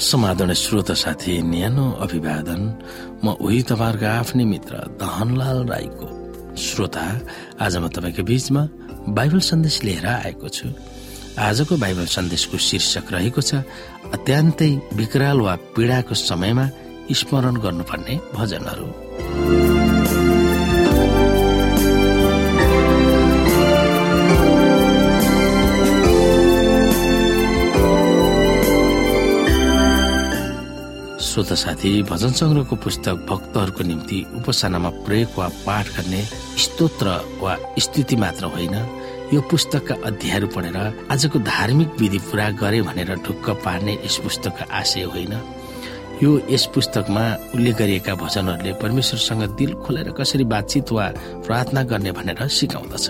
समाधान श्रोता साथी न्यानो अभिवादन। म उही तपाईँहरूको आफ्नै मित्र दहनलाल राईको श्रोता। आज म तपाईँको बीचमा बाइबल सन्देश लिएर आएको छु। आजको बाइबल सन्देशको शीर्षक रहेको छ अत्यन्तै विकराल वा पीडाको समयमा स्मरण गर्नुपर्ने भजनहरू। श्रोत साथी भजन संग्रहको पुस्तक भक्तहरूको निम्ति उपासनामा प्रयोग वा पाठ गर्ने स्तोत्र वा स्थिति मात्र होइन। यो पुस्तकका अध्यायहरू पढेर आजको धार्मिक विधि पूरा गरे भनेर ढुक्क पार्ने यस पुस्तकका आशय होइन। यो यस पुस्तकमा उल्लेख गरिएका भजनहरूले परमेश्वरसँग दिल खोलेर कसरी बातचित वा प्रार्थना गर्ने भनेर सिकाउँदछ।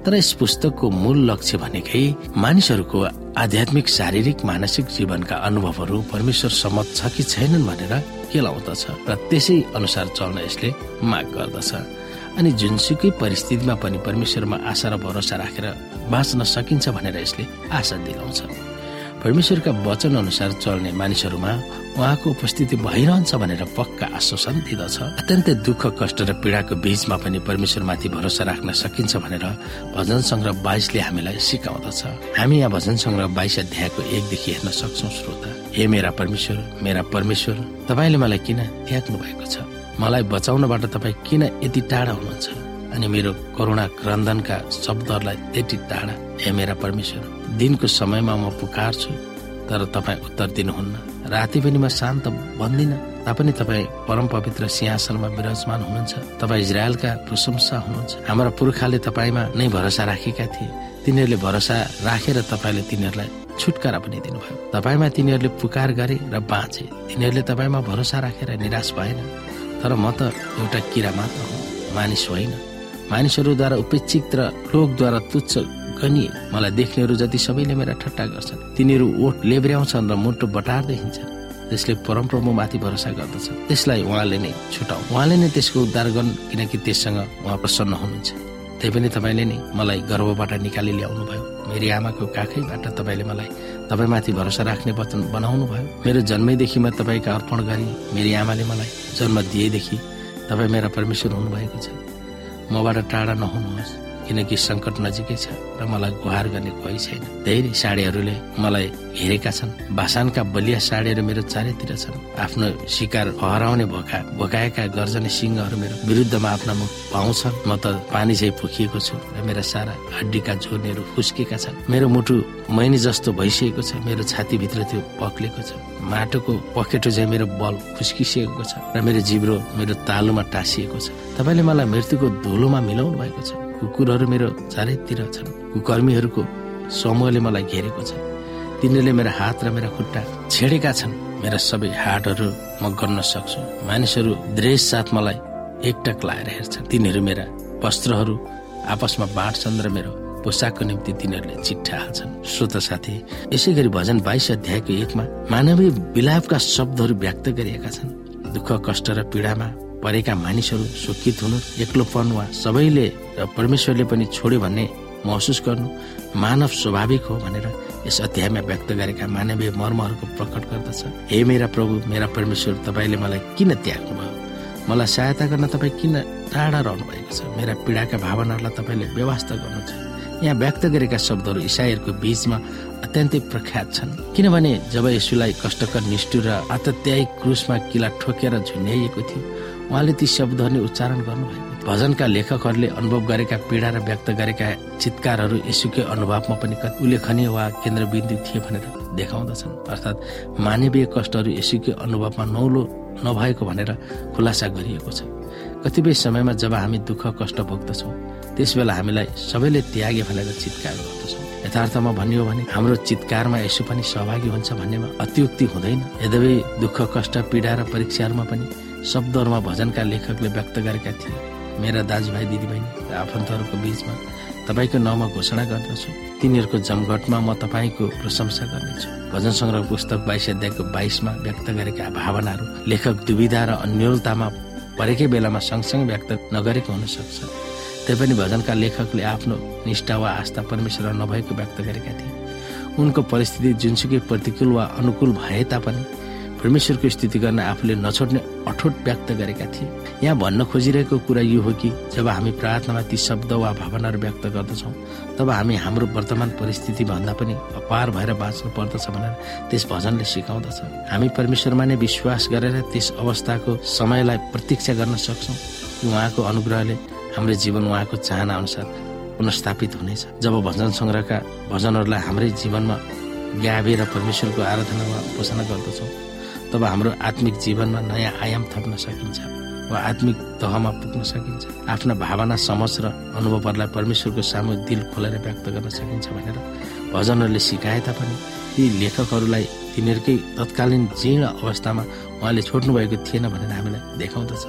तर यस पुस्तकको मूल लक्ष्य भनेकै मानिसहरूको आध्यात्मिक शारीरिक मानसिक जीवनका अनुभवहरू परमेश्वर सम्मत छ कि छैनन् भनेर केलाउँदछ र त्यसै अनुसार चल्न यसले माग गर्दछ। अनि जुनसुकै परिस्थितिमा पनि परमेश्वरमा आशा र भरोसा राखेर बाँच्न सकिन्छ भनेर यसले आशा दिलाउँछ। परमेश्वरका वचन अनुसार चल्ने मानिसहरूमा उहाँको उपस्थिति भइरहन्छ भनेर पक्का आश्वासन दिँदछ। अत्यन्तै दुःख कष्ट र पीडाको बीचमा पनि परमेश्वरमाथि भरोसा राख्न सकिन्छ भनेर भजन संग्रह बाइसले हामीलाई सिकाउँदछ। हामी यहाँ भजन संग्रह बाइस अध्यायको एकदेखि हेर्न सक्छौ श्रोता। हे मेरा परमेश्वर मेरा परमेश्वर तपाईँले मलाई किन त्याग्नु भएको छ? मलाई बचाउनबाट तपाईँ किन यति टाढा हुनुहुन्छ? अनि मेरो करुणा क्रन्दनका शब्दहरूलाई त्यति टाढा हे मेरा परमेश्वर दिनको समयमा म पुकार्छु तर तपाईँ उत्तर दिनुहुन्न। राति पनि म शान्त भन्दिन तापनि तपाईँ परम पवित्र सिंहासनमा विराजमान हुनुहुन्छ। तपाईँ इजरायलका प्रशंसा हुनुहुन्छ। हाम्रा पुर्खाले तपाईँमा नै भरोसा राखेका थिए। तिनीहरूले भरोसा राखेर तपाईँले तिनीहरूलाई छुटकारा पनि दिनुभयो। तपाईँमा तिनीहरूले पुकार गरे र बाँचे। तिनीहरूले तपाईँमा भरोसा राखेर निराश भएन तर म त एउटा किरा मात्र हुँ। मानिस होइन। मानिसहरूद्वारा उपेक्षित र लोकद्वारा तुच्छ गनिए मलाई देख्नेहरू जति सबैले मेरा ठट्टा गर्छन्। तिनीहरू ओठ लेब्र्याउँछन् र मुटु बटार्दै हिँड्छन्। त्यसले परमप्रभु माथि भरोसा गर्दछ त्यसलाई उहाँले नै छुटाउ उहाँले नै त्यसको उद्धार गर्नु किनकि त्यससँग उहाँ प्रसन्न हुनुहुन्छ। त्यही पनि तपाईँले नै मलाई गर्वबाट निकाली ल्याउनु भयो मेरी आमाको काखैबाट तपाईँले मलाई तपाईँमाथि भरोसा राख्ने वचन बनाउनु भयो मेरो जन्मैदेखि म तपाईँका अर्पण गरी मेरी आमाले मलाई जन्म दिएदेखि तपाईँ मेरा परमेश्वर हुनुभएको छ। मबाट टाढा नहुनुहोस्। किनकि सङ्कट नजिकै छ र मलाई गुहार गर्ने कोही छैन। धेरै साडीहरूले मलाई हेरेका छन्। भाषानका बलिया साडीहरू मेरो चारैतिर छन्। आफ्नो शिकार हराउने भोका भोकाएका गर्जने सिंहहरू मेरो विरुद्धमा आफ्ना मुख पाउँछन्। म त पानी चाहिँ पोखिएको छु र मेरा सारा हड्डीका झोर्नेहरू फुस्केका छन्। मेरो मुटु मैनी जस्तो भइसकेको छ। मेरो छातीभित्र त्यो पक्लेको छ। माटोको पखेटो चाहिँ मेरो बल फुस्किसकेको छ र मेरो जिब्रो मेरो तालुमा टाँसिएको छ। तपाईँले मलाई मृत्युको धुलोमा मिलाउनु भएको छ। कुकुरहरू मेरो चारैतिर छन्। कुकर्मीहरूको समूहले मलाई घेरेको छ तिनीहरूले मेरो हात र मेरा खुट्टा छेडेका छन्। मेरा सबै हाटहरू म गर्न सक्छु। मानिसहरू द्रेस साथ मलाई एकटक लाएर हेर्छन्। तिनीहरू मेरा वस्त्रहरू आपसमा बाँड्छन् र मेरो पोसाकको निम्ति तिनीहरूले चिट्ठा हाल्छन्। श्रोत साथी यसै गरी भजन बाइस अध्यायको एकमा मानवीय विलापका शब्दहरू व्यक्त गरिएका छन्। दुःख कष्ट र पीडामा परेका मानिसहरू सुखित हुनु एक्लोपन वा सबैले र परमेश्वरले पनि छोड्यो भन्ने महसुस गर्नु मानव स्वाभाविक हो भनेर यस अध्यायमा व्यक्त गरेका मानवीय मर्महरूको प्रकट गर्दछ। हे मेरा प्रभु मेरा परमेश्वर तपाईँले मलाई किन त्याग्नुभयो? मलाई सहायता गर्न तपाईँ किन टाढा रहनु भएको छ? मेरा पीडाका भावनाहरूलाई तपाईँले व्यवस्था गर्नुहुन्छ। यहाँ व्यक्त गरेका शब्दहरू इसाईहरूको बीचमा अत्यन्तै प्रख्यात छन्। किनभने जब यसुलाई कष्टकर निष्ठुर र आतत्यायी क्रुसमा किला ठोकेर झुन्याइएको थियो उहाँले ती शब्दहरूले उच्चारण गर्नुभएको भजनका लेखकहरूले अनुभव गरेका पीडा र व्यक्त गरेका चितकारहरू यसुकै अनुभवमा पनि उल्लेखनीय वा केन्द्रबिन्दु थिए भनेर देखाउँदछन्। अर्थात् मानवीय कष्टहरू यसुकै अनुभवमा नौलो नभएको भनेर खुलासा गरिएको छ। कतिपय समयमा जब हामी दुःख कष्ट भोग्दछौँ त्यस बेला हामीलाई सबैले त्यागे भनेर चितकार गर्दछौँ। यथार्थमा भनियो भने हाम्रो चितकारमा यसो पनि सहभागी हुन्छ भन्नेमा अत्युक्ति हुँदैन। यद्यपि दुःख कष्ट पीडा र परीक्षाहरूमा पनि शब्दहरूमा भजनका लेखकले व्यक्त गरेका थिए। मेरा दाजुभाइ दिदीबहिनी र आफन्तहरूको बीचमा तपाईँको नाउँमा घोषणा गर्दछु। तिनीहरूको जमघटमा म तपाईँको प्रशंसा गर्नेछु। भजन सङ्ग्रह पुस्तक बाइस अध्यायको बाइसमा व्यक्त गरेका भावनाहरू लेखक दुविधा र अन्यलतामा परेकै बेलामा सँगसँगै व्यक्त नगरेको हुन सक्छ तैपनि भजनका लेखकले आफ्नो निष्ठा वा आस्था परमेश्वर नभएको व्यक्त गरेका थिए। उनको परिस्थिति जुनसुकै प्रतिकूल वा अनुकूल भए तापनि परमेश्वरको स्थिति गर्न आफूले नछोड्ने अठोट व्यक्त गरेका थिए यहाँ भन्न खोजिरहेको कुरा यो हो कि जब हामी प्रार्थनामा ती शब्द वा भावनाहरू व्यक्त गर्दछौँ तब हामी हाम्रो वर्तमान परिस्थिति भन्दा पनि अपार भएर बाँच्नु पर्दछ भनेर त्यस भजनले सिकाउँदछ हामी परमेश्वरमा नै विश्वास गरेर त्यस अवस्थाको समयलाई प्रतीक्षा गर्न सक्छौँ उहाँको अनुग्रहले हाम्रो जीवन उहाँको चाहना अनुसार पुनस्थापित हुनेछ जब भजन सङ्ग्रहका भजनहरूलाई हाम्रै जीवनमा गाभेर परमेश्वरको आराधनामा उपासना गर्दछौँ तब हाम्रो आत्मिक जीवनमा नयाँ आयाम थप्न सकिन्छ वा आत्मिक तहमा पुग्न सकिन्छ। आफ्ना भावना समझ र अनुभवहरूलाई परमेश्वरको सामु दिल खोलेर व्यक्त गर्न सकिन्छ भनेर भजनहरूले सिकाए तापनि ती लेखकहरूलाई तिनीहरूकै तत्कालीन जीर्ण अवस्थामा उहाँले छोड्नुभएको थिएन भनेर हामीलाई देखाउँदछ।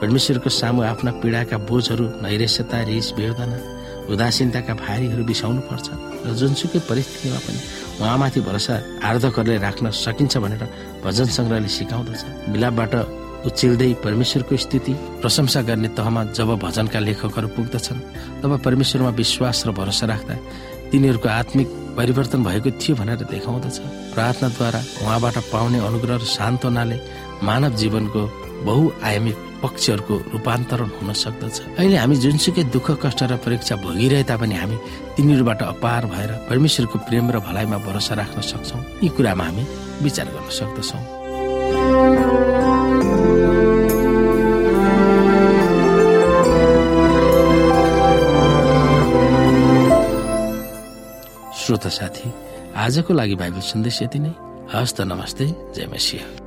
परमेश्वरको सामु आफ्ना पीडाका बोझहरू नैरेश्यता रिस बेहोदना उदासीनताका भारीहरू बिसाउनु पर्छ र जुनसुकै परिस्थितिमा पनि उहाँमाथि भरोसा आर्धकरले राख्न सकिन्छ भनेर भजन सङ्ग्रहले सिकाउँदछ। मिलापबाट उचिल्दै परमेश्वरको स्थिति प्रशंसा गर्ने तहमा जब भजनका लेखकहरू पुग्दछन् तब परमेश्वरमा विश्वास र भरोसा राख्दा तिनीहरूको आत्मिक परिवर्तन भएको थियो भनेर देखाउँदछ। प्रार्थनाद्वारा उहाँबाट पाउने अनुग्रह र सान्त्वनाले मानव जीवनको बहुआयामिक पक्षहरूको रूपान्तरण हुन सक्दछ। अहिले हामी जुनसुकै दुःख कष्ट र परीक्षा भोगिरहे तापनि हामी तिनीहरूबाट अपार भएर परमेश्वरको प्रेम र भलाइमा भरोसा राख्न सक्छौँ। यी कुरामा हामी विचार गर्न सक्दछौँ। श्रोता साथी आजको लागि बाइबल सन्देश यति नै। हस्त नमस्ते जय मसिंह।